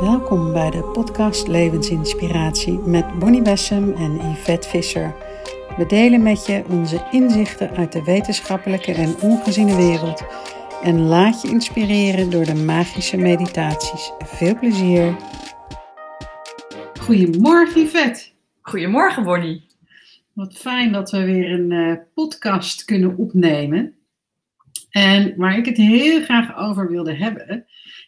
Welkom bij de podcast Levensinspiratie met Bonnie Bessem en Yvette Visser. We delen met je onze inzichten uit de wetenschappelijke en ongeziene wereld en laat je inspireren door de magische meditaties. Veel plezier! Goedemorgen Yvette. Goedemorgen Bonnie. Wat fijn dat we weer een uh, podcast kunnen opnemen. En waar ik het heel graag over wilde hebben,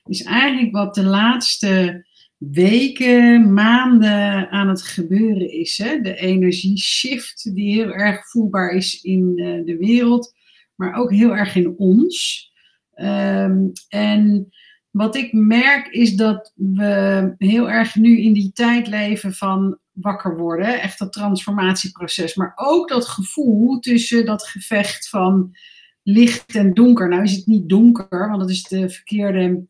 is eigenlijk wat de laatste weken, maanden aan het gebeuren is. Hè? De energieshift die heel erg voelbaar is in uh, de wereld, maar ook heel erg in ons. Um, en wat ik merk is dat we heel erg nu in die tijd leven van wakker worden, echt dat transformatieproces, maar ook dat gevoel tussen dat gevecht van licht en donker. Nou is het niet donker, want dat is de verkeerde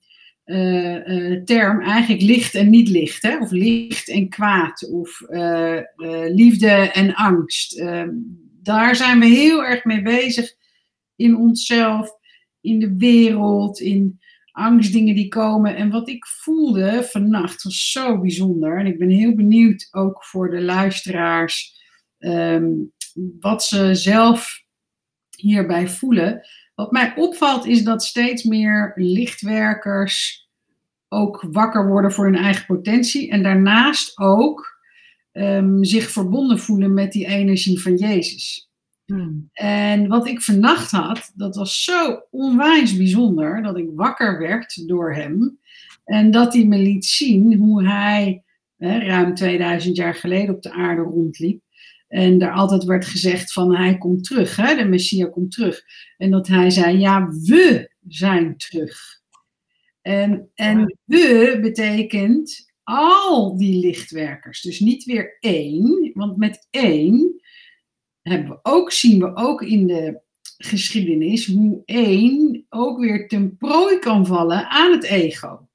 uh, uh, term. Eigenlijk licht en niet licht, hè? of licht en kwaad, of uh, liefde en angst. Ehm, daar zijn we heel erg mee bezig in onszelf, in de wereld, in angstdingen die komen. En wat ik voelde vannacht was zo bijzonder. En ik ben heel benieuwd ook voor de luisteraars um, wat ze zelf hierbij voelen. Wat mij opvalt is dat steeds meer lichtwerkers ook wakker worden voor hun eigen potentie. En daarnaast ook um, zich verbonden voelen met die energie van Jezus. Hmm. En wat ik vannacht had, dat was zo onwijs bijzonder dat ik wakker werd door hem. En dat hij me liet zien hoe hij hè, ruim 2000 jaar geleden op de aarde rondliep. En daar altijd werd gezegd van hij komt terug, hè, de Messia komt terug. En dat hij zei, ja, we zijn terug. En, en we betekent al die lichtwerkers. Dus niet weer één, want met één hebben we ook, zien we ook in de geschiedenis hoe één ook weer ten prooi kan vallen aan het ego.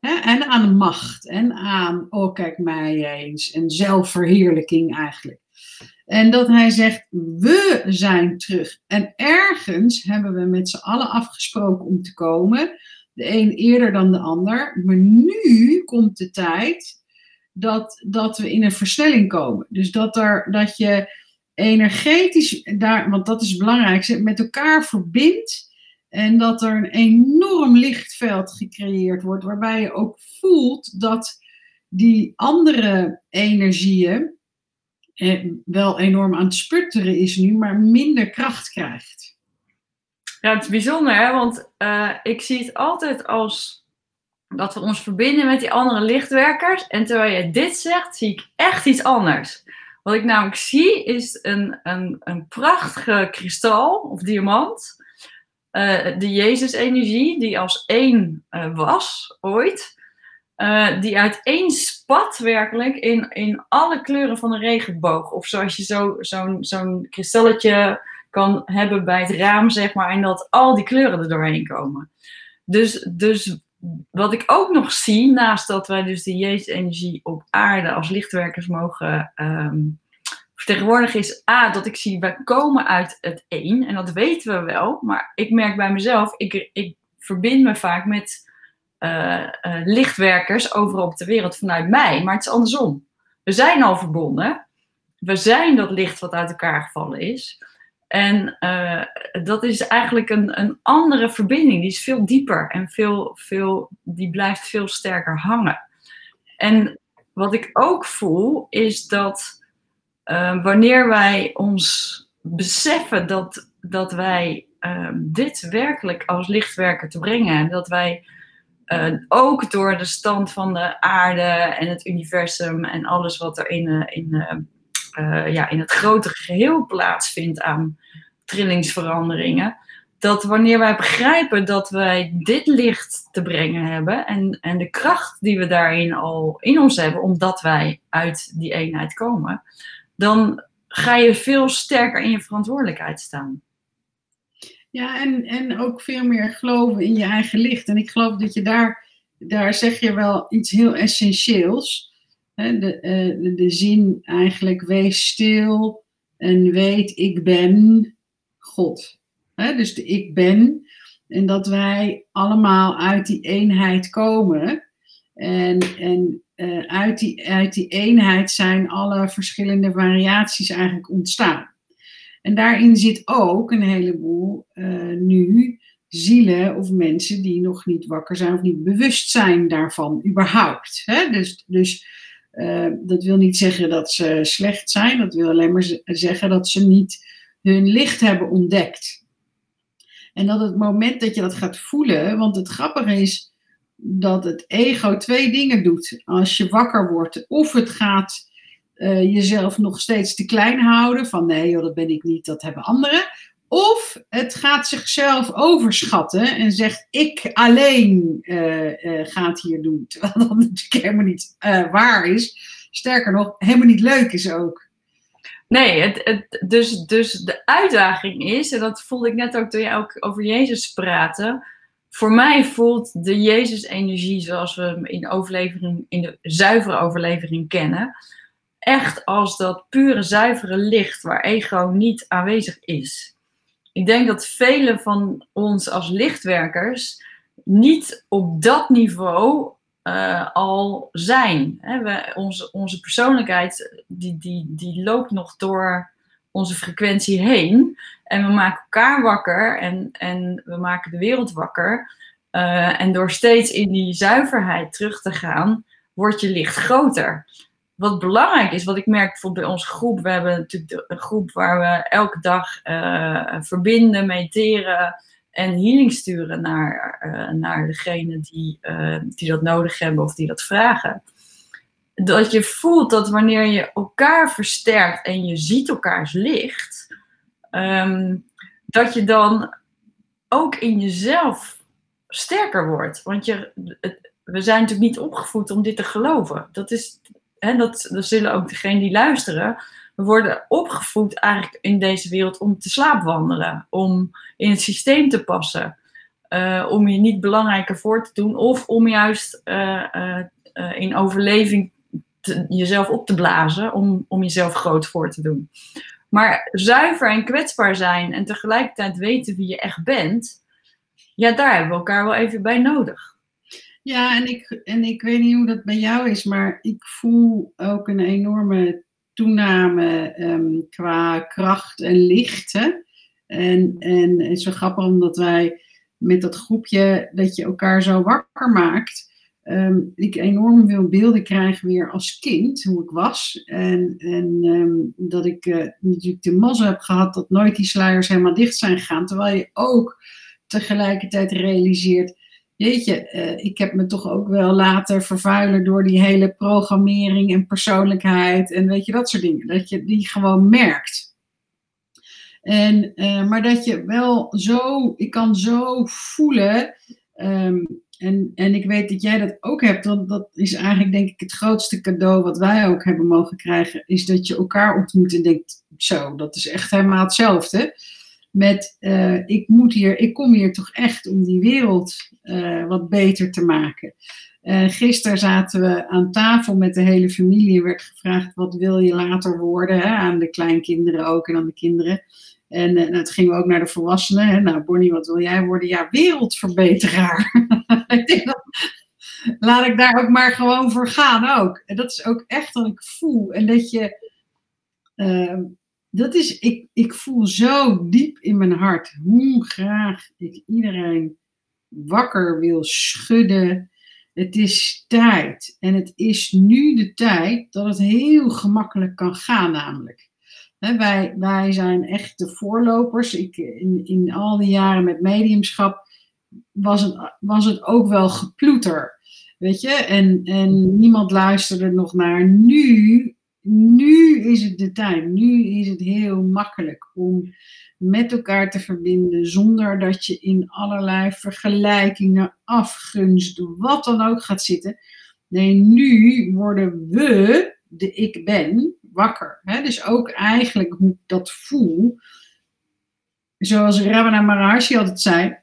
en aan de macht en aan, oh kijk mij eens, en zelfverheerlijking eigenlijk. En dat hij zegt, we zijn terug. En ergens hebben we met z'n allen afgesproken om te komen. De een eerder dan de ander. Maar nu komt de tijd dat, dat we in een versnelling komen. Dus dat, er, dat je energetisch, daar, want dat is het belangrijkste, met elkaar verbindt. En dat er een enorm lichtveld gecreëerd wordt, waarbij je ook voelt dat die andere energieën eh, wel enorm aan het sputteren is nu, maar minder kracht krijgt. Ja, het is bijzonder, hè? want uh, ik zie het altijd als dat we ons verbinden met die andere lichtwerkers. En terwijl je dit zegt, zie ik echt iets anders. Wat ik namelijk zie is een, een, een prachtige kristal of diamant. Uh, de Jezus-energie, die als één uh, was ooit. Uh, die uiteen spat werkelijk in, in alle kleuren van een regenboog. Of zoals je zo'n zo zo'n kristalletje kan hebben bij het raam, zeg maar. En dat al die kleuren er doorheen komen. Dus, dus wat ik ook nog zie, naast dat wij dus de Jezus-energie op aarde als lichtwerkers mogen um, vertegenwoordigen, is A, dat ik zie, wij komen uit het één. En dat weten we wel. Maar ik merk bij mezelf, ik, ik verbind me vaak met uh, uh, lichtwerkers overal op de wereld vanuit mij. Maar het is andersom. We zijn al verbonden. We zijn dat licht wat uit elkaar gevallen is. En uh, dat is eigenlijk een, een andere verbinding. Die is veel dieper en veel, veel, die blijft veel sterker hangen. En wat ik ook voel, is dat uh, wanneer wij ons beseffen dat, dat wij uh, dit werkelijk als lichtwerker te brengen en dat wij uh, ook door de stand van de aarde en het universum en alles wat er in, in, ja, in het grotere geheel plaatsvindt aan trillingsveranderingen. Dat wanneer wij begrijpen dat wij dit licht te brengen hebben en, en de kracht die we daarin al in ons hebben, omdat wij uit die eenheid komen, dan ga je veel sterker in je verantwoordelijkheid staan. Ja, en, en ook veel meer geloven in je eigen licht. En ik geloof dat je daar, daar zeg je wel iets heel essentieels. Hè? De, de, zin eigenlijk, wees stil en weet, ik ben God. Hè? Dus de ik ben. En dat wij allemaal uit die eenheid komen. En, en uh, uit, die, uit die eenheid zijn alle verschillende variaties eigenlijk ontstaan. En daarin zit ook een heleboel uh, nu zielen of mensen die nog niet wakker zijn of niet bewust zijn daarvan, überhaupt. Hè? Dus, dus dat wil niet zeggen dat ze slecht zijn, dat wil alleen maar zeggen dat ze niet hun licht hebben ontdekt. En dat het moment dat je dat gaat voelen, want het grappige is dat het ego twee dingen doet als je wakker wordt. Of het gaat uh, jezelf nog steeds te klein houden, van nee joh, dat ben ik niet, dat hebben anderen. Of het gaat zichzelf overschatten en zegt ik alleen uh, ga het hier doen. Terwijl dat natuurlijk helemaal niet waar is. Sterker nog, helemaal niet leuk is ook. Nee, het, het, dus, dus de uitdaging is, en dat voelde ik net ook toen je ook over Jezus praatte. Voor mij voelt de Jezus-energie zoals we hem in, overlevering, in de zuivere overlevering kennen, echt als dat pure, zuivere licht waar ego niet aanwezig is. Ik denk dat velen van ons als lichtwerkers niet op dat niveau uh, al zijn. Hè, we, onze, onze persoonlijkheid die, die, die loopt nog door onze frequentie heen. En we maken elkaar wakker en, en we maken de wereld wakker. Uh, en door steeds in die zuiverheid terug te gaan, wordt je licht groter. Wat belangrijk is, wat ik merk bijvoorbeeld bij onze groep, we hebben natuurlijk een groep waar we elke dag uh, verbinden, mediteren, en healing sturen naar, uh, naar degene die, uh, die dat nodig hebben of die dat vragen. Dat je voelt dat wanneer je elkaar versterkt en je ziet elkaars licht, um, dat je dan ook in jezelf sterker wordt. Want je, we zijn natuurlijk niet opgevoed om dit te geloven. Dat, is, hè, dat, dat zullen ook degenen die luisteren we worden opgevoed eigenlijk in deze wereld om te slaapwandelen, om in het systeem te passen, uh, om je niet belangrijker voor te doen of om juist uh, uh, in overleving jezelf op te blazen, om, om jezelf groot voor te doen. Maar zuiver en kwetsbaar zijn en tegelijkertijd weten wie je echt bent, ja, daar hebben we elkaar wel even bij nodig. Ja, en ik, en ik weet niet hoe dat bij jou is, maar ik voel ook een enorme toename um, qua kracht en licht. En, en het is zo grappig omdat wij met dat groepje dat je elkaar zo wakker maakt. Um, ik enorm veel beelden krijg weer als kind, hoe ik was. En, en um, dat ik uh, natuurlijk de mazzel heb gehad dat nooit die sluiers helemaal dicht zijn gegaan. Terwijl je ook tegelijkertijd realiseert, jeetje, uh, ik heb me toch ook wel laten vervuilen door die hele programmering en persoonlijkheid en weet je, dat soort dingen. Dat je die gewoon merkt. En, uh, maar dat je wel zo, ik kan zo voelen, um, en, en ik weet dat jij dat ook hebt, want dat is eigenlijk denk ik het grootste cadeau wat wij ook hebben mogen krijgen, is dat je elkaar ontmoet en denkt, zo, dat is echt helemaal hetzelfde met uh, ik moet hier, ik kom hier toch echt om die wereld uh, wat beter te maken. Uh, gisteren zaten we aan tafel met de hele familie en werd gevraagd wat wil je later worden, hè, aan de kleinkinderen ook en aan de kinderen. En dat gingen we ook naar de volwassenen. Hè. Nou, Bonnie, wat wil jij worden? Ja, wereldverbeteraar. laat ik daar ook maar gewoon voor gaan ook. En dat is ook echt wat ik voel. En dat je, dat is, ik, ik voel zo diep in mijn hart hoe graag ik iedereen wakker wil schudden. Het is tijd. En het is nu de tijd dat het heel gemakkelijk kan gaan, namelijk. wij, wij zijn echt de voorlopers. Ik, in, in al die jaren met mediumschap was het, was het ook wel geploeter. Weet je, en, en niemand luisterde nog naar. Nu nu is het de tijd. Nu is het heel makkelijk om met elkaar te verbinden zonder dat je in allerlei vergelijkingen, afgunst, wat dan ook gaat zitten. Nee, nu worden we, de ik ben, wakker. Dus ook eigenlijk hoe ik dat voel. Zoals Ramana Maharshi altijd zei.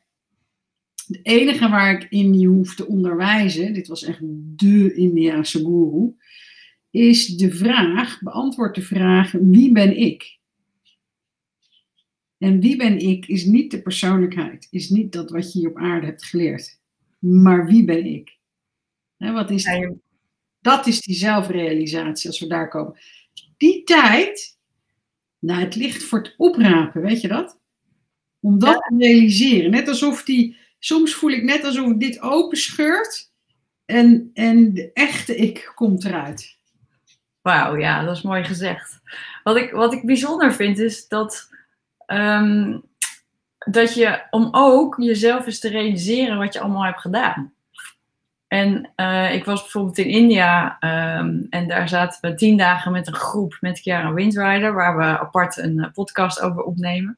Het enige waar ik in je hoef te onderwijzen, dit was echt de Indiaanse guru, is de vraag, beantwoord de vraag, wie ben ik? En wie ben ik is niet de persoonlijkheid, is niet dat wat je hier op aarde hebt geleerd. Maar wie ben ik? Wat is Dat is die zelfrealisatie als we daar komen. Die tijd, nou, het ligt voor het oprapen, weet je dat? Om dat te realiseren. Net alsof die, soms voel ik net alsof dit open scheurt en, en de echte ik komt eruit. Wauw, ja, dat is mooi gezegd. Wat ik, wat ik bijzonder vind is dat, ehm, dat je, om ook jezelf eens te realiseren wat je allemaal hebt gedaan. En eh, ik was bijvoorbeeld in India ehm, en daar zaten we tien dagen met een groep met Kiara Windrider, waar we apart een eh, podcast over opnemen.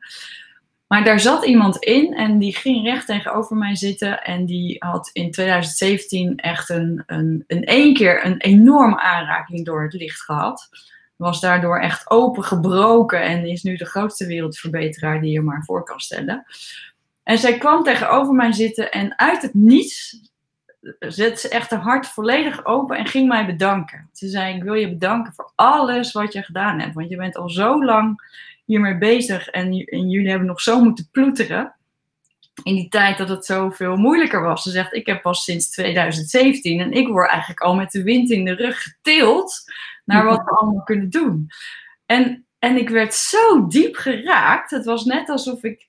Maar daar zat iemand in en die ging recht tegenover mij zitten. En die had in 2017 echt een, een, in één keer een enorme aanraking door het licht gehad. Was daardoor echt opengebroken en is nu de grootste wereldverbeteraar die je maar voor kan stellen. En zij kwam tegenover mij zitten en uit het niets zette ze echt haar hart volledig open en ging mij bedanken. Ze zei: Ik wil je bedanken voor alles wat je gedaan hebt. Want je bent al zo lang hiermee bezig en, en jullie hebben nog zo moeten ploeteren. In die tijd dat het zoveel moeilijker was. Ze zegt: Ik heb pas sinds 2017 en ik word eigenlijk al met de wind in de rug getild naar wat we allemaal kunnen doen. En, en ik werd zo diep geraakt. Het was net alsof ik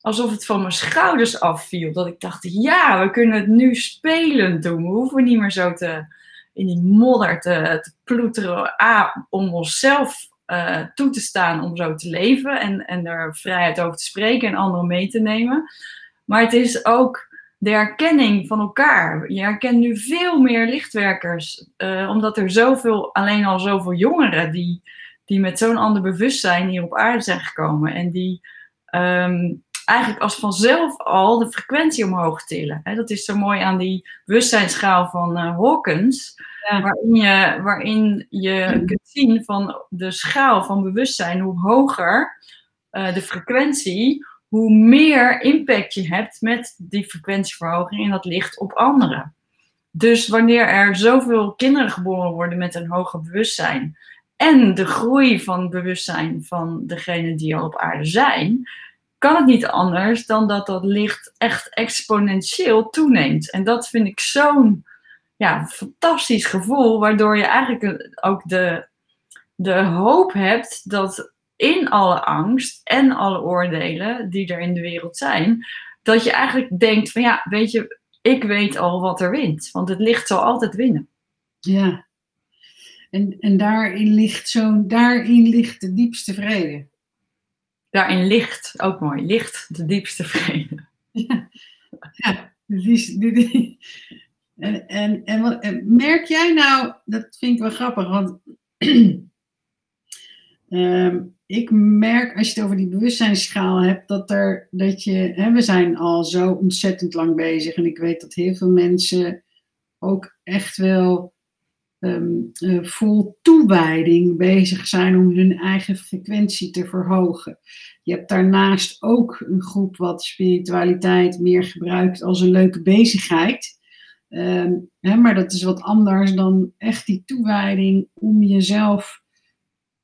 alsof het van mijn schouders afviel. Dat ik dacht, ja, we kunnen het nu spelend doen. We hoeven niet meer zo te, in die modder te, te ploeteren ah, om onszelf eh, toe te staan om zo te leven en, en er vrijheid over te spreken en anderen mee te nemen. Maar het is ook de herkenning van elkaar. Je herkent nu veel meer lichtwerkers, eh, omdat er zoveel, alleen al zoveel jongeren die, die met zo'n ander bewustzijn hier op aarde zijn gekomen en die ehm, eigenlijk als vanzelf al de frequentie omhoog tillen. Dat is zo mooi aan die bewustzijnsschaal van eh, Hawkins, Ja. waarin, je, waarin je kunt zien van de schaal van bewustzijn, hoe hoger eh, de frequentie, hoe meer impact je hebt met die frequentieverhoging en dat licht op anderen. Dus wanneer er zoveel kinderen geboren worden met een hoger bewustzijn en de groei van bewustzijn van degenen die al op aarde zijn, kan het niet anders dan dat dat licht echt exponentieel toeneemt. En dat vind ik zo'n ja, fantastisch gevoel, waardoor je eigenlijk ook de, de hoop hebt dat in alle angst en alle oordelen die er in de wereld zijn, dat je eigenlijk denkt van ja, weet je, ik weet al wat er wint, want het licht zal altijd winnen. Ja. En, en daarin ligt zo'n, daarin ligt de diepste vrede. Daarin ligt, ook mooi, licht de diepste vrede. Ja, ja dit is, dit is- en, en, en, wat, merk jij nou, dat vind ik wel grappig, want ehm, ik merk als je het over die bewustzijnsschaal hebt, dat, er, dat je, hè, we zijn al zo ontzettend lang bezig en ik weet dat heel veel mensen ook echt wel eh, vol toewijding bezig zijn om hun eigen frequentie te verhogen. Je hebt daarnaast ook een groep wat spiritualiteit meer gebruikt als een leuke bezigheid. Ehm, hè, maar dat is wat anders dan echt die toewijding om jezelf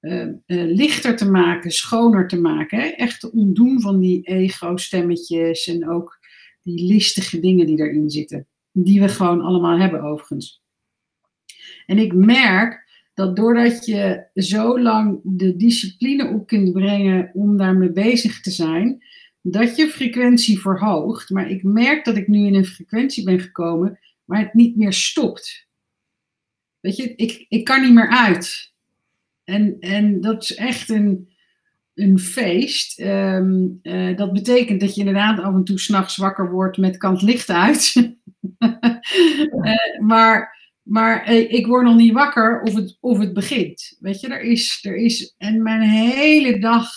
eh, eh, lichter te maken, schoner te maken. Hè? Echt te ontdoen van die ego-stemmetjes en ook die listige dingen die erin zitten. Die we gewoon allemaal hebben overigens. En ik merk dat doordat je zo lang de discipline op kunt brengen om daarmee bezig te zijn, dat je frequentie verhoogt. Maar ik merk dat ik nu in een frequentie ben gekomen waar het niet meer stopt. Weet je, ik, ik kan niet meer uit. En, en dat is echt een, een feest. Ehm, eh, dat betekent dat je inderdaad af en toe s'nachts wakker wordt met kant licht uit. Eh, maar maar eh, ik word nog niet wakker of het, of het begint. Weet je, er is, er is. En mijn hele dag,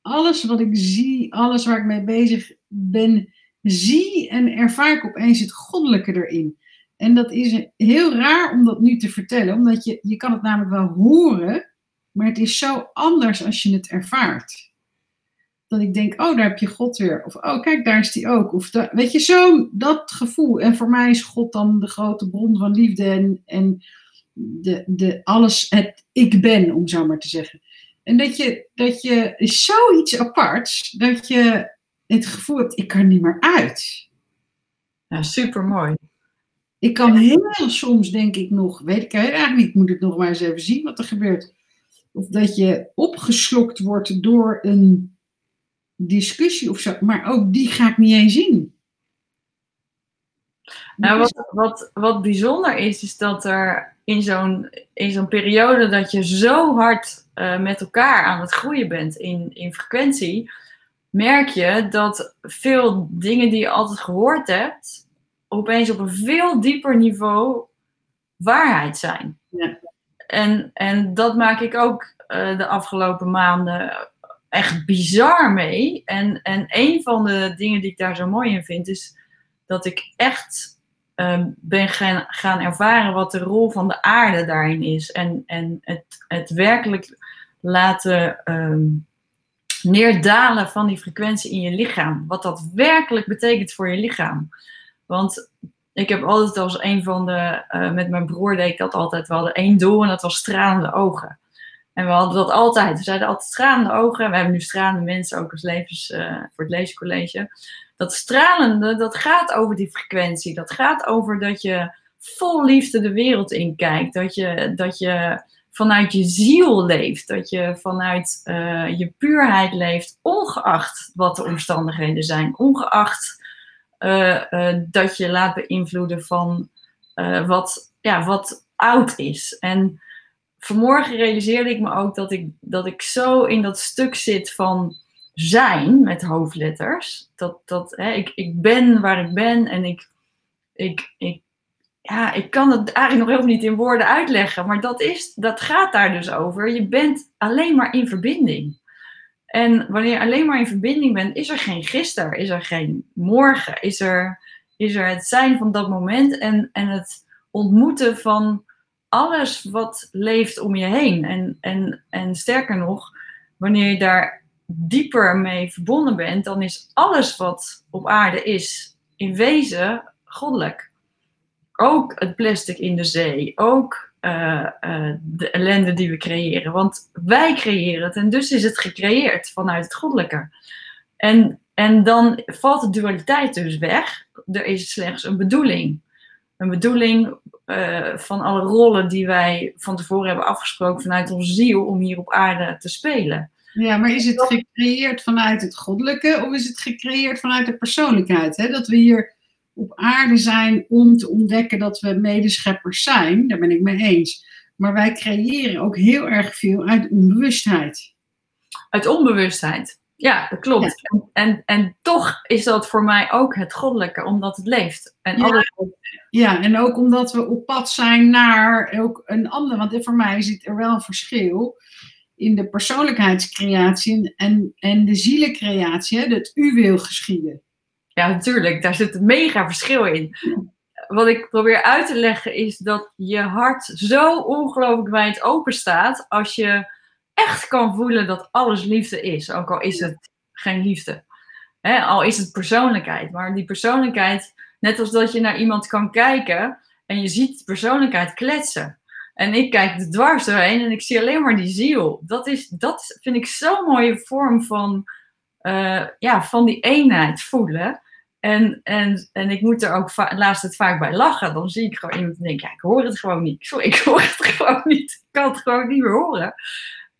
alles wat ik zie, alles waar ik mee bezig ben, zie en ervaar ik opeens het goddelijke erin. En dat is heel raar om dat nu te vertellen, omdat je, je kan het namelijk wel horen, maar het is zo anders als je het ervaart. Dat ik denk, oh, daar heb je God weer. Of, oh, kijk, daar is die ook. Of, da- weet je, zo dat gevoel. En voor mij is God dan de grote bron van liefde en, en de, de, alles, het ik ben, om zo maar te zeggen. En dat je, dat je is zoiets aparts, dat je het gevoel hebt, ik kan niet meer uit. Ja, super mooi. Ik kan heel soms, denk ik nog, weet ik eigenlijk niet, moet het nog maar eens even zien wat er gebeurt. Of dat je opgeslokt wordt door een discussie of zo, maar ook die ga ik niet eens zien. Nou, wat, wat, wat bijzonder is, is dat er in zo'n, in zo'n periode dat je zo hard uh, met elkaar aan het groeien bent in, in frequentie, merk je dat veel dingen die je altijd gehoord hebt, opeens op een veel dieper niveau waarheid zijn. Ja. En, en dat maak ik ook uh, de afgelopen maanden echt bizar mee. En, en een van de dingen die ik daar zo mooi in vind, is dat ik echt um, ben gaan, gaan ervaren wat de rol van de aarde daarin is. En, en het, het werkelijk laten um, neerdalen van die frequentie in je lichaam. Wat dat werkelijk betekent voor je lichaam. Want ik heb altijd als een van de, uh, met mijn broer deed ik dat altijd. We hadden één doel en dat was stralende ogen. En we hadden dat altijd. We zeiden altijd stralende ogen. We hebben nu stralende mensen ook als levens uh, voor het leescollege dat stralende, dat gaat over die frequentie. Dat gaat over dat je vol liefde de wereld in kijkt. Dat je, dat je vanuit je ziel leeft. Dat je vanuit uh, je puurheid leeft, ongeacht wat de omstandigheden zijn. Ongeacht uh, uh, dat je laat beïnvloeden van wat, ja, wat oud is. En vanmorgen realiseerde ik me ook dat ik, dat ik zo in dat stuk zit van zijn met hoofdletters. Dat, dat, hè, ik, ik ben waar ik ben en ik, ik, ik, ja, ik kan het eigenlijk nog helemaal niet in woorden uitleggen, maar dat, is, dat gaat daar dus over. Je bent alleen maar in verbinding. En wanneer je alleen maar in verbinding bent, is er geen gisteren, is er geen morgen, is er, is er het zijn van dat moment en, en het ontmoeten van alles wat leeft om je heen. En, en, en sterker nog, wanneer je daar dieper mee verbonden bent, dan is alles wat op aarde is in wezen goddelijk. Ook het plastic in de zee, ook uh, uh, de ellende die we creëren. Want wij creëren het en dus is het gecreëerd vanuit het goddelijke. En, en dan valt de dualiteit dus weg. Er is slechts een bedoeling. Een bedoeling uh, van alle rollen die wij van tevoren hebben afgesproken vanuit onze ziel om hier op aarde te spelen. Ja, maar is het gecreëerd vanuit het goddelijke of is het gecreëerd vanuit de persoonlijkheid? Hè? Dat we hier op aarde zijn om te ontdekken dat we medescheppers zijn, daar ben ik mee eens. Maar wij creëren ook heel erg veel uit onbewustheid. Uit onbewustheid, ja, dat klopt. Ja. En, en toch is dat voor mij ook het goddelijke, omdat het leeft. En ja. Alles... ja, en ook omdat we op pad zijn naar ook een ander. Want voor mij zit er wel een verschil in de persoonlijkheidscreatie en, en de zielencreatie, hè, dat u wil geschieden. Ja, natuurlijk, daar zit een mega verschil in. Wat ik probeer uit te leggen is dat je hart zo ongelooflijk wijd open staat als je echt kan voelen dat alles liefde is, ook al is het geen liefde. Al is het persoonlijkheid, maar die persoonlijkheid, net als dat je naar iemand kan kijken en je ziet de persoonlijkheid kletsen. En ik kijk er dwars doorheen en ik zie alleen maar die ziel. Dat, is, dat vind ik zo'n mooie vorm van, uh, ja, van die eenheid voelen. En, en, en ik moet er ook laatst het vaak bij lachen. Dan zie ik gewoon iemand en denk, ja, ik hoor het gewoon niet. Sorry, ik hoor het gewoon niet. Ik kan het gewoon niet meer horen.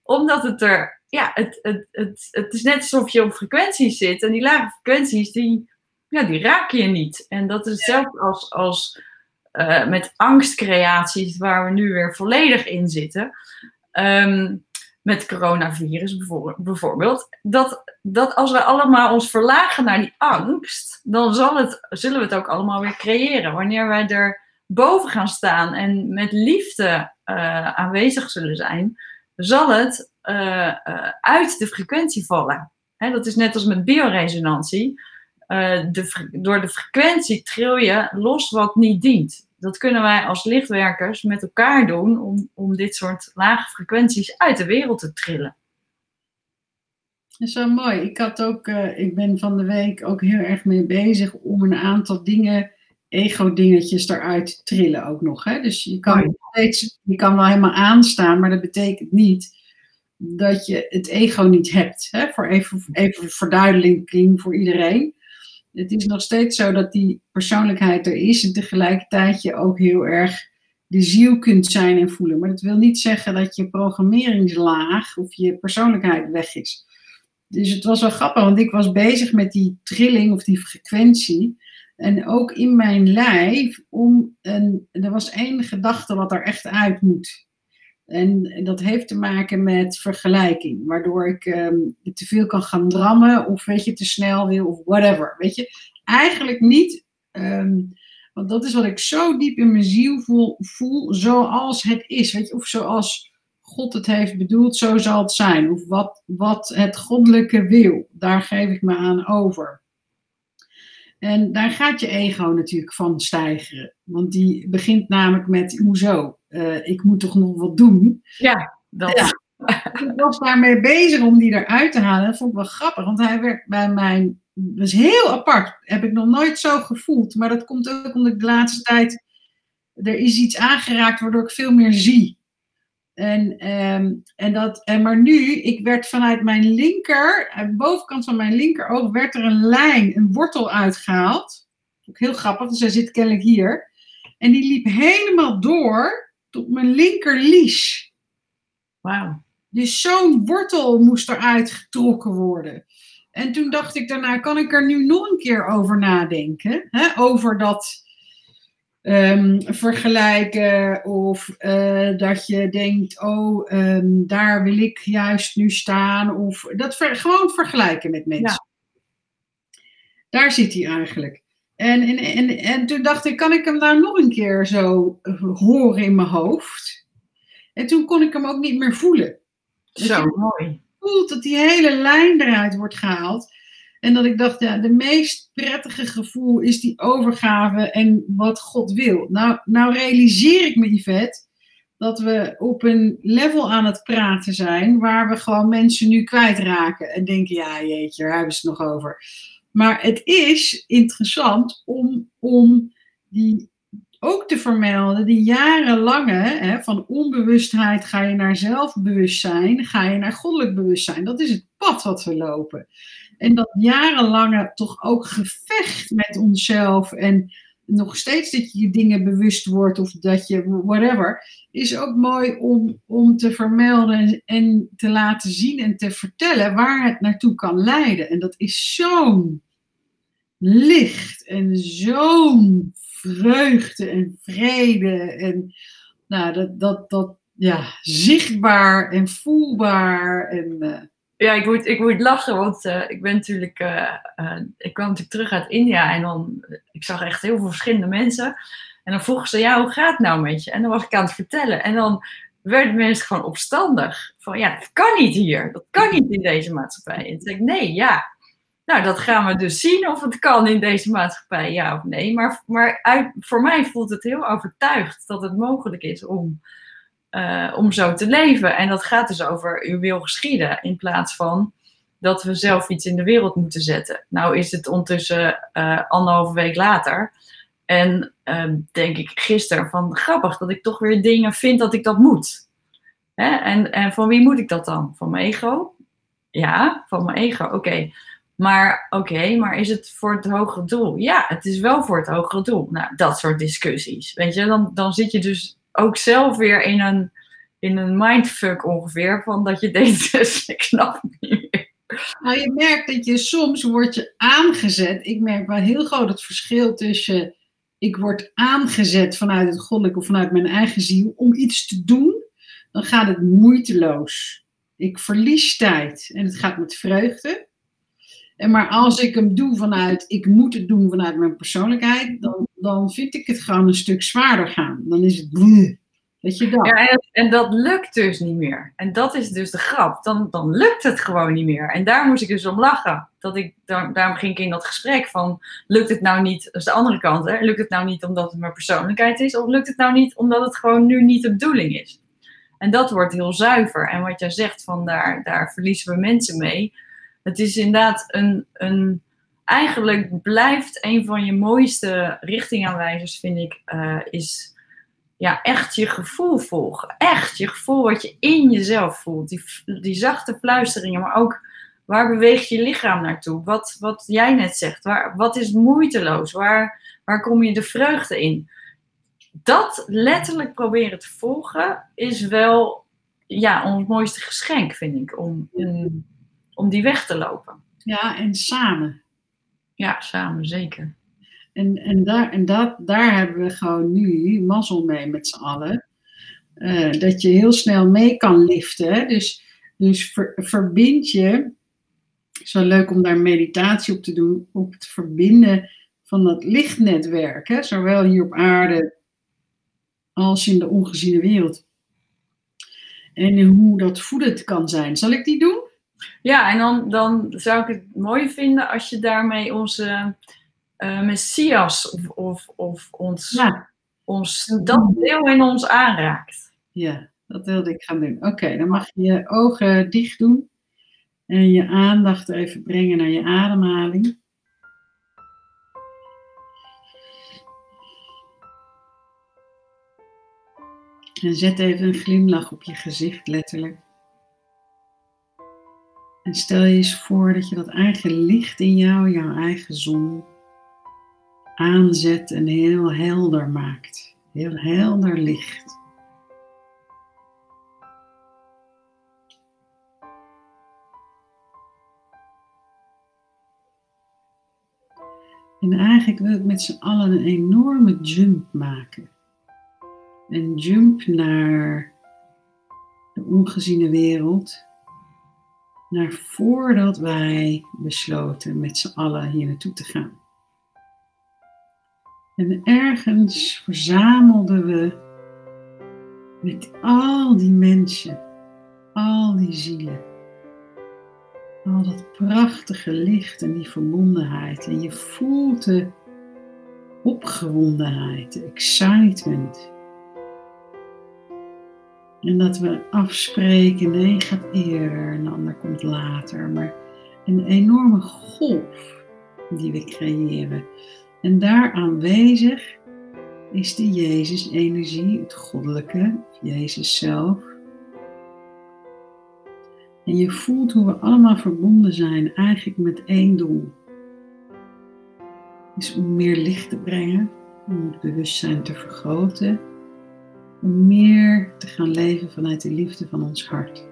Omdat het er, ja, het, het, het, het is net alsof je op frequenties zit. En die lage frequenties, die, ja, die raken je niet. En dat is hetzelfde als, als uh, met angstcreaties, waar we nu weer volledig in zitten. Um, met coronavirus bijvoorbeeld. Dat, dat als we allemaal ons verlagen naar die angst, dan zal het, zullen we het ook allemaal weer creëren. Wanneer wij er boven gaan staan en met liefde uh, aanwezig zullen zijn, zal het uh, uit de frequentie vallen. Hè, dat is net als met bioresonantie. door de frequentie tril je los wat niet dient dat kunnen wij als lichtwerkers met elkaar doen om, om dit soort lage frequenties uit de wereld te trillen. Dat is wel mooi. Ik, had ook, uh, ik ben van de week ook heel erg mee bezig om een aantal dingen, ego-dingetjes eruit te trillen ook nog. Hè? Dus je kan, steeds, je kan wel helemaal aanstaan, maar dat betekent niet dat je het ego niet hebt. Hè? Voor even, even verduidelijking voor iedereen. Het is nog steeds zo dat die persoonlijkheid er is en tegelijkertijd je ook heel erg de ziel kunt zijn en voelen. Maar dat wil niet zeggen dat je programmeringslaag of je persoonlijkheid weg is. Dus het was wel grappig, want ik was bezig met die trilling of die frequentie. En ook in mijn lijf, om een, er was één gedachte wat er echt uit moet. En dat heeft te maken met vergelijking, waardoor ik ehm, te veel kan gaan drammen of weet je, te snel wil of whatever. Weet je, eigenlijk niet, ehm, want dat is wat ik zo diep in mijn ziel voel, voel, zoals het is. Of zoals God het heeft bedoeld, zo zal het zijn. Of wat, wat het goddelijke wil, daar geef ik me aan over. En daar gaat je ego natuurlijk van stijgen. Want die begint namelijk met, hoezo? Uh, ik moet toch nog wat doen? Ja, dat. Ja. ik was daarmee bezig om die eruit te halen. Dat vond ik wel grappig, want hij werkt bij mijn... Dat is heel apart. Heb ik nog nooit zo gevoeld. Maar dat komt ook omdat ik de laatste tijd... Er is iets aangeraakt waardoor ik veel meer zie. En, um, en dat, en maar nu, ik werd vanuit mijn linker, aan de bovenkant van mijn linkeroog, werd er een lijn, een wortel uitgehaald. Ook heel grappig, dus hij zit kennelijk hier. En die liep helemaal door tot mijn linkerlies. Wauw. Dus zo'n wortel moest eruit getrokken worden. En toen dacht ik daarna, kan ik er nu nog een keer over nadenken? Hè? Over dat um, vergelijken of uh, dat je denkt, oh, um, daar wil ik juist nu staan. Of dat ver, gewoon vergelijken met mensen. Ja. Daar zit hij eigenlijk. En, en, en, en toen dacht ik, kan ik hem daar nog een keer zo horen in mijn hoofd? En toen kon ik hem ook niet meer voelen. Zo mooi. Voelt dat die hele lijn eruit wordt gehaald. En dat ik dacht, ja, de meest prettige gevoel is die overgave en wat God wil. Nou, nou realiseer ik me, Yvette, dat we op een level aan het praten zijn waar we gewoon mensen nu kwijtraken. En denken, ja jeetje, daar hebben ze het nog over. Maar het is interessant om, om die ook te vermelden, die jarenlange, hè, van onbewustheid ga je naar zelfbewustzijn, ga je naar goddelijk bewustzijn. Dat is het pad wat we lopen. En dat jarenlange toch ook gevecht met onszelf en nog steeds dat je je dingen bewust wordt of dat je whatever, is ook mooi om, om te vermelden en te laten zien en te vertellen waar het naartoe kan leiden. En dat is zo'n licht en zo'n vreugde en vrede en nou, dat, dat, dat ja, zichtbaar en voelbaar en... Uh, ja, ik moet, ik moet lachen, want uh, ik ben natuurlijk, uh, uh, ik kwam natuurlijk terug uit India en dan, ik zag echt heel veel verschillende mensen. En dan vroegen ze, ja, hoe gaat het nou met je? En dan was ik aan het vertellen. En dan werden mensen gewoon opstandig. Van, ja, dat kan niet hier. Dat kan niet in deze maatschappij. En toen zei ik, nee, ja. Nou, dat gaan we dus zien of het kan in deze maatschappij, ja of nee. Maar, maar uit, voor mij voelt het heel overtuigd dat het mogelijk is om uh, om zo te leven. En dat gaat dus over uw wil geschieden, in plaats van dat we zelf iets in de wereld moeten zetten. Nou is het ondertussen uh, anderhalve week later. En uh, denk ik gisteren van grappig dat ik toch weer dingen vind dat ik dat moet. Hè? En, en van wie moet ik dat dan? Van mijn ego? Ja, van mijn ego, oké. Maar oké, maar is het voor het hogere doel? Ja, het is wel voor het hogere doel. Nou, dat soort discussies. Weet je, dan, dan zit je dus ook zelf weer in een, in een mindfuck ongeveer. Van dat je denkt, ik snap niet meer. Nou, je merkt dat je soms wordt je aangezet. Ik merk wel heel groot het verschil tussen ik word aangezet vanuit het goddelijke of vanuit mijn eigen ziel om iets te doen. Dan gaat het moeiteloos. Ik verlies tijd en het gaat met vreugde. En maar als ik hem doe vanuit, ik moet het doen vanuit mijn persoonlijkheid, dan, dan vind ik het gewoon een stuk zwaarder gaan. Dan is het, weet je dat. Ja, en, en, dat lukt dus niet meer. En dat is dus de grap. Dan, dan lukt het gewoon niet meer. En daar moest ik dus om lachen. Dat ik, daar, daarom ging ik in dat gesprek van, lukt het nou niet, dat is de andere kant, hè? lukt het nou niet omdat het mijn persoonlijkheid is, of lukt het nou niet omdat het gewoon nu niet de bedoeling is? En dat wordt heel zuiver. En wat jij zegt, van daar, daar verliezen we mensen mee het is inderdaad een, een. Eigenlijk blijft een van je mooiste richtingaanwijzers, vind ik, uh, is ja, echt je gevoel volgen. Echt je gevoel wat je in jezelf voelt. Die, die zachte fluisteringen, maar ook waar beweegt je lichaam naartoe? Wat, wat jij net zegt, waar, wat is moeiteloos? Waar, waar kom je de vreugde in? Dat letterlijk proberen te volgen is wel ja, ons mooiste geschenk, vind ik, om, om die weg te lopen. Ja, en samen. Ja, samen, zeker. En, en, daar, en dat, daar hebben we gewoon nu mazzel mee met z'n allen. Eh, dat je heel snel mee kan liften. Dus, dus verbind je. Wel leuk om daar meditatie op te doen. Op het verbinden van dat lichtnetwerk. Hè? Zowel hier op aarde als in de ongeziene wereld. En hoe dat voedend kan zijn. Zal ik die doen? Ja, en dan, dan zou ik het mooi vinden als je daarmee onze uh, Messias of, of, of ons, ja. ons, dat deel in ons aanraakt. Ja, dat wilde ik gaan doen. Oké, dan mag je je ogen dicht doen en je aandacht even brengen naar je ademhaling. En zet even een glimlach op je gezicht, letterlijk. En stel je eens voor dat je dat eigen licht in jou, jouw eigen zon, aanzet en heel helder maakt. Heel helder licht. En eigenlijk wil ik met z'n allen een enorme jump maken. Een jump naar de ongeziene wereld. Naar voordat wij besloten met z'n allen hier naartoe te gaan. En ergens verzamelden we met al die mensen, al die zielen, al dat prachtige licht en die verbondenheid. En je voelt de opgewondenheid, de excitement. En dat we afspreken, nee, gaat eerder, een ander komt later. Maar een enorme golf die we creëren. En daar aanwezig is de Jezus-energie, het goddelijke, Jezus zelf. En je voelt hoe we allemaal verbonden zijn, eigenlijk met één doel. Is om meer licht te brengen, om het bewustzijn te vergroten, om meer te gaan leven vanuit de liefde van ons hart.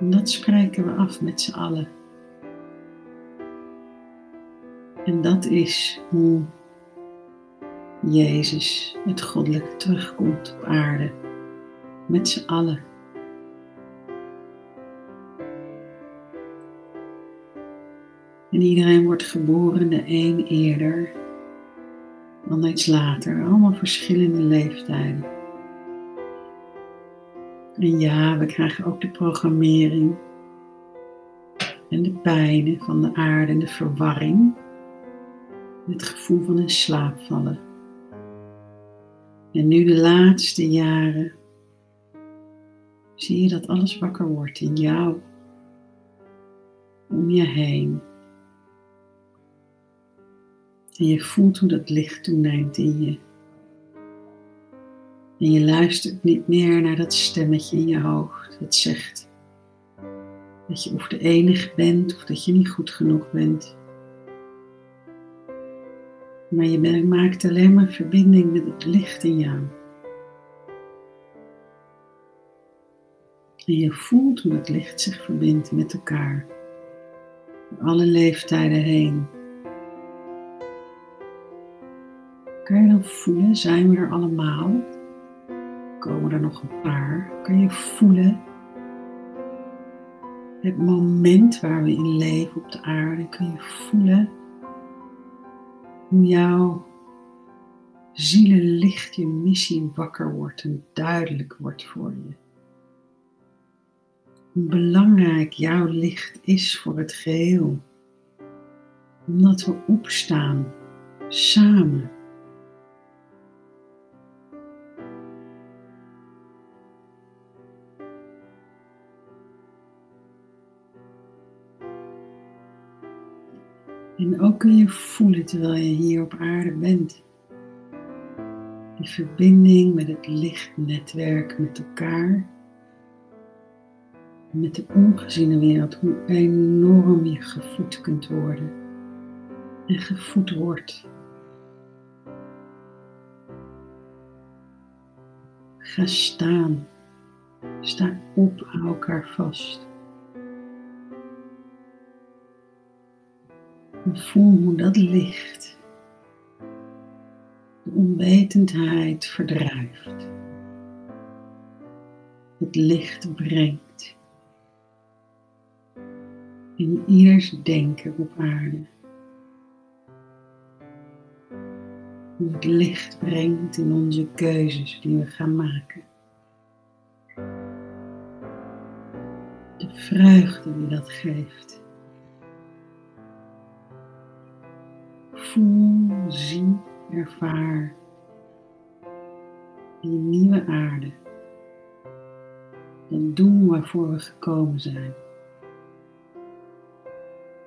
En dat spreken we af met z'n allen. En dat is hoe Jezus, het goddelijke, terugkomt op aarde. Met z'n allen. En iedereen wordt geboren, de een eerder, dan iets later. Allemaal verschillende leeftijden. En ja, we krijgen ook de programmering en de pijnen van de aarde en de verwarring het gevoel van in slaap vallen. En nu de laatste jaren zie je dat alles wakker wordt in jou, om je heen. En je voelt hoe dat licht toeneemt in je. En je luistert niet meer naar dat stemmetje in je hoofd dat zegt dat je of de enige bent of dat je niet goed genoeg bent. Maar je maakt alleen maar verbinding met het licht in jou. En je voelt hoe het licht zich verbindt met elkaar. Door alle leeftijden heen. Kan je dan voelen, zijn we er allemaal? Komen er nog een paar? Kan je voelen het moment waar we in leven op de aarde? Kun je voelen hoe jouw zielenlicht, je missie wakker wordt en duidelijk wordt voor je. Hoe belangrijk jouw licht is voor het geheel. Omdat we opstaan samen. En ook kun je voelen terwijl je hier op aarde bent. Die verbinding met het lichtnetwerk met elkaar. met de ongeziene wereld, hoe enorm je gevoed kunt worden en gevoed wordt. Ga staan. Sta op, hou elkaar vast. En voel hoe dat licht de onwetendheid verdrijft. Het licht brengt in ieders denken op aarde. Hoe het licht brengt in onze keuzes die we gaan maken. De vreugde die dat geeft. Voel, zie, ervaar die nieuwe aarde. Dat doen waarvoor we gekomen zijn.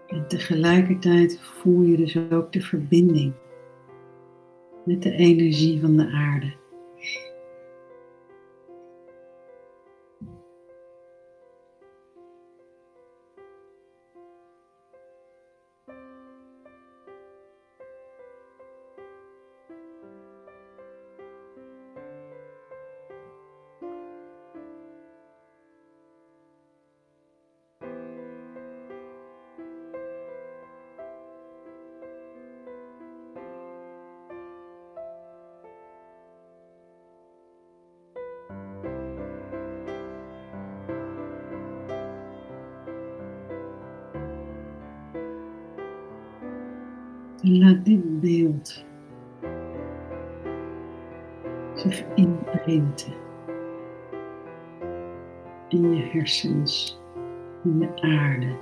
En tegelijkertijd voel je dus ook de verbinding met de energie van de aarde. Laat dit beeld zich inprinten in je hersens, in de aarde,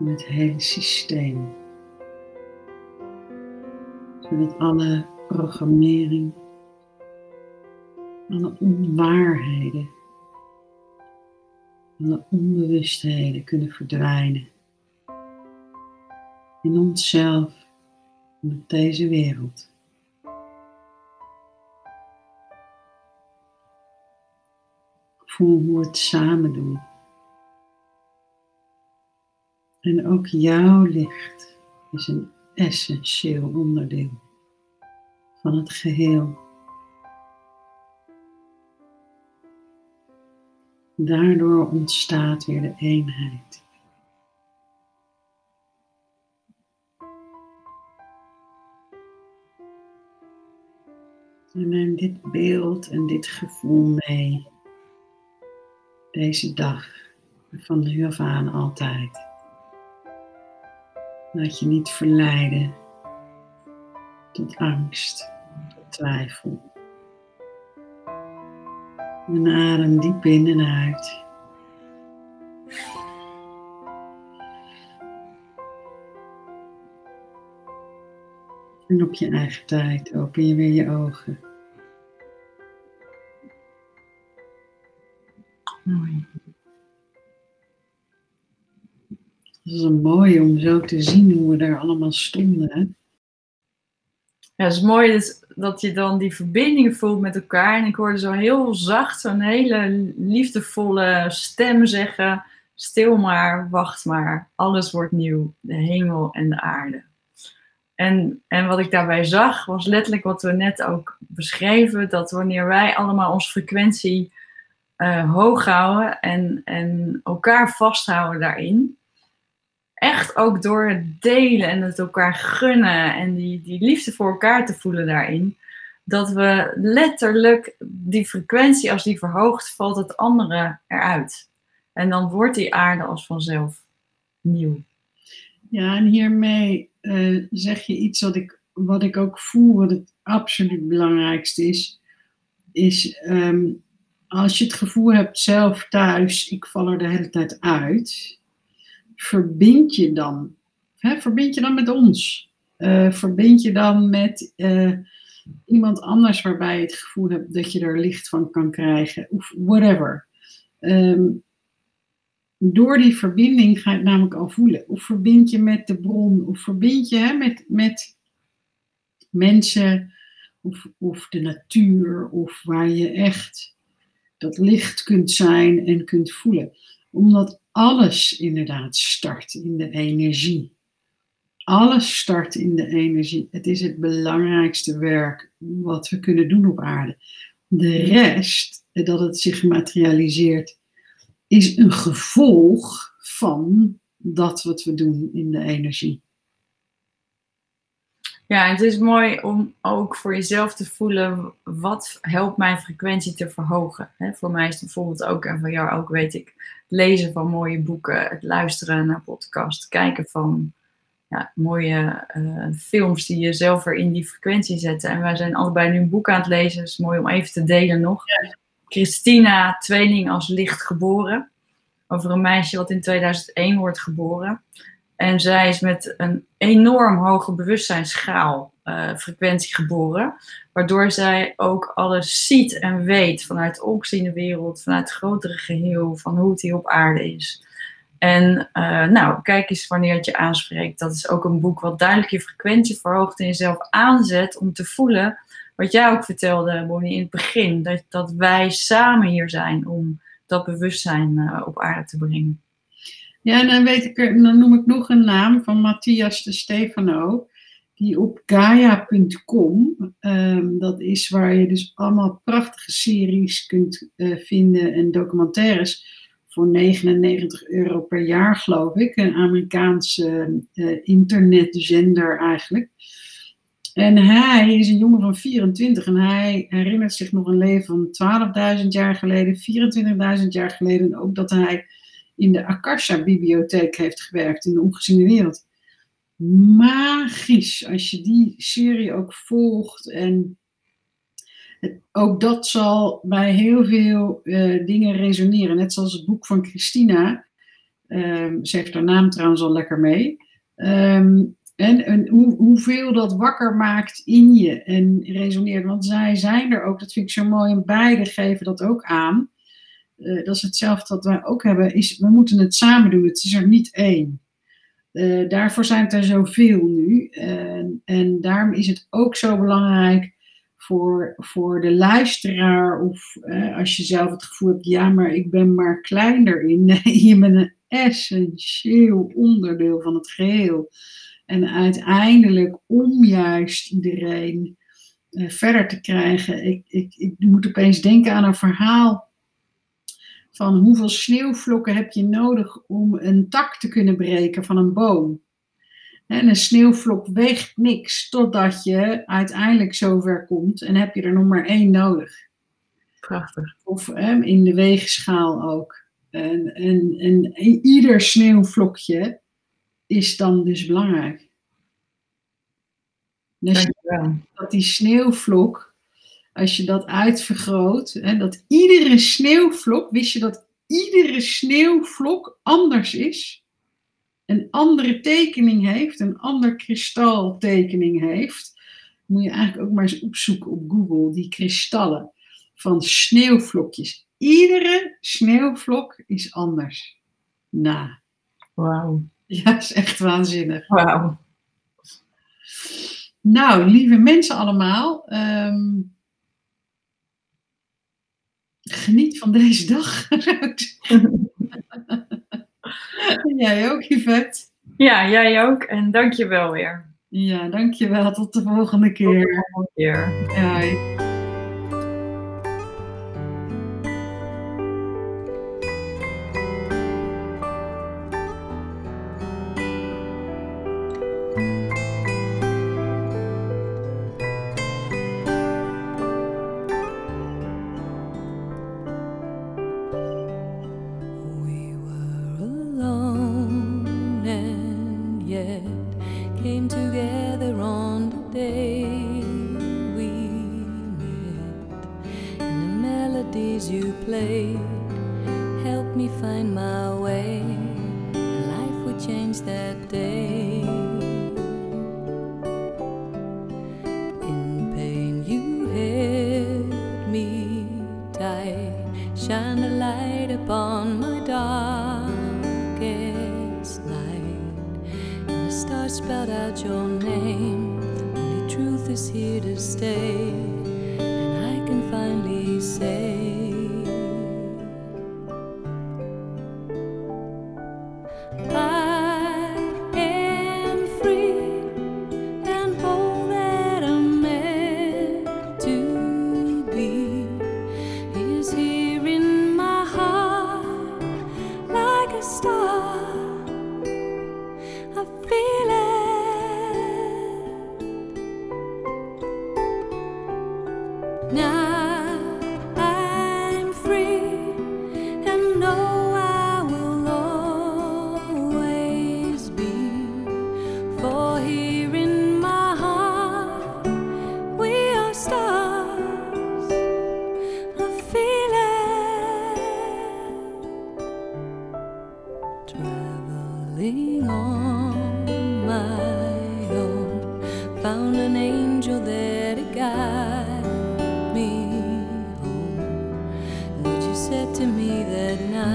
in het hele systeem. Zodat alle programmering, alle onwaarheden, alle onbewustheden kunnen verdwijnen in onszelf en op deze wereld. Voel hoe we het samen doen. En ook jouw licht is een essentieel onderdeel van het geheel. Daardoor ontstaat weer de eenheid. En neem dit beeld en dit gevoel mee. Deze dag, van nu af aan altijd. Laat je niet verleiden tot angst, tot twijfel. En adem diep in en uit. En op je eigen tijd open je weer je ogen. Mooi. Het is een mooi om zo te zien hoe we daar allemaal stonden. Ja, het is mooi dus dat je dan die verbinding voelt met elkaar. En ik hoorde zo heel zacht zo'n hele liefdevolle stem zeggen: Stil maar, wacht maar, alles wordt nieuw, de hemel en de aarde. En, en wat ik daarbij zag, was letterlijk wat we net ook beschreven: dat wanneer wij allemaal onze frequentie uh, hoog houden en, en elkaar vasthouden daarin. Echt ook door het delen en het elkaar gunnen en die, die liefde voor elkaar te voelen daarin. Dat we letterlijk die frequentie, als die verhoogt, valt het andere eruit. En dan wordt die aarde als vanzelf nieuw. Ja, en hiermee uh, zeg je iets wat ik, wat ik ook voel, wat het absoluut belangrijkste is. Is um, als je het gevoel hebt zelf thuis, ik val er de hele tijd uit, verbind je dan. Hè, verbind je dan met ons. Uh, verbind je dan met uh, iemand anders waarbij je het gevoel hebt dat je er licht van kan krijgen. Of whatever. Um, door die verbinding ga je het namelijk al voelen. Of verbind je met de bron. Of verbind je hè, met, met mensen. Of, of de natuur. Of waar je echt dat licht kunt zijn en kunt voelen. Omdat alles inderdaad start in de energie. Alles start in de energie. Het is het belangrijkste werk wat we kunnen doen op aarde. De rest, dat het zich materialiseert, is een gevolg van dat wat we doen in de energie. Ja, het is mooi om ook voor jezelf te voelen, wat helpt mijn frequentie te verhogen. voor mij is het bijvoorbeeld ook, en van jou ook weet ik, lezen van mooie boeken, het luisteren naar podcasts, kijken van ja, mooie uh, films die je zelf weer in die frequentie zetten. En wij zijn allebei nu een boek aan het lezen, het is mooi om even te delen nog. Christina, tweeling als licht geboren. Over een meisje wat in 2001 wordt geboren. En zij is met een enorm hoge bewustzijnsgraal uh, frequentie geboren. Waardoor zij ook alles ziet en weet vanuit de ongeziene wereld, vanuit het grotere geheel, van hoe het hier op aarde is. En uh, nou, kijk eens wanneer het je aanspreekt. Dat is ook een boek wat duidelijk je frequentie verhoogt en jezelf aanzet om te voelen. Wat jij ook vertelde, Bonnie, in het begin. Dat, dat wij samen hier zijn om dat bewustzijn uh, op aarde te brengen. Ja, en dan, weet ik, dan noem ik nog een naam van Matthias de Stefano. Die op gaia.com, ehm, dat is waar je dus allemaal prachtige series kunt uh, vinden en documentaires voor 99 euro per jaar, geloof ik. Een Amerikaanse uh, internetzender eigenlijk. En hij is een jongen van 24 en hij herinnert zich nog een leven van 12.000 jaar geleden, 24.000 jaar geleden. En ook dat hij in de Akasha-bibliotheek heeft gewerkt in de ongeziene wereld. Magisch als je die serie ook volgt en ook dat zal bij heel veel uh, dingen resoneren. Net zoals het boek van Christina. Um, ze heeft haar naam trouwens al lekker mee. Um, en, en hoe, hoeveel dat wakker maakt in je en resoneert. Want zij zijn er ook, dat vind ik zo mooi. En beide geven dat ook aan. Uh, dat is hetzelfde wat wij ook hebben. Is, we moeten het samen doen. Het is er niet één. Uh, daarvoor zijn het er zoveel nu. en daarom is het ook zo belangrijk voor, voor de luisteraar of eh, als je zelf het gevoel hebt, ja, maar ik ben maar kleiner in. Nee, je bent een essentieel onderdeel van het geheel. En uiteindelijk, om juist iedereen uh, verder te krijgen, ik, ik, ik moet opeens denken aan een verhaal van hoeveel sneeuwvlokken heb je nodig om een tak te kunnen breken van een boom. En een sneeuwvlok weegt niks totdat je uiteindelijk zover komt en heb je er nog maar één nodig. Prachtig. Of in de weegschaal ook. En, en, en ieder sneeuwvlokje is dan dus belangrijk. Dus dat die sneeuwvlok, als je dat uitvergroot, hè, dat iedere sneeuwvlok, wist je dat iedere sneeuwvlok anders is? een andere tekening heeft, een ander kristaltekening heeft, moet je eigenlijk ook maar eens opzoeken op Google, die kristallen van sneeuwvlokjes. Iedere sneeuwvlok is anders. Nou. Wauw. Ja, is echt waanzinnig. Wauw. Nou, lieve mensen allemaal. Um, geniet van deze dag. jij ook, Yvette. Ja, jij ook. En dank je wel weer. Ja, dankjewel. Tot de volgende keer. Tot de volgende keer. Ja. spelled out your name. Only truth is here to stay. That night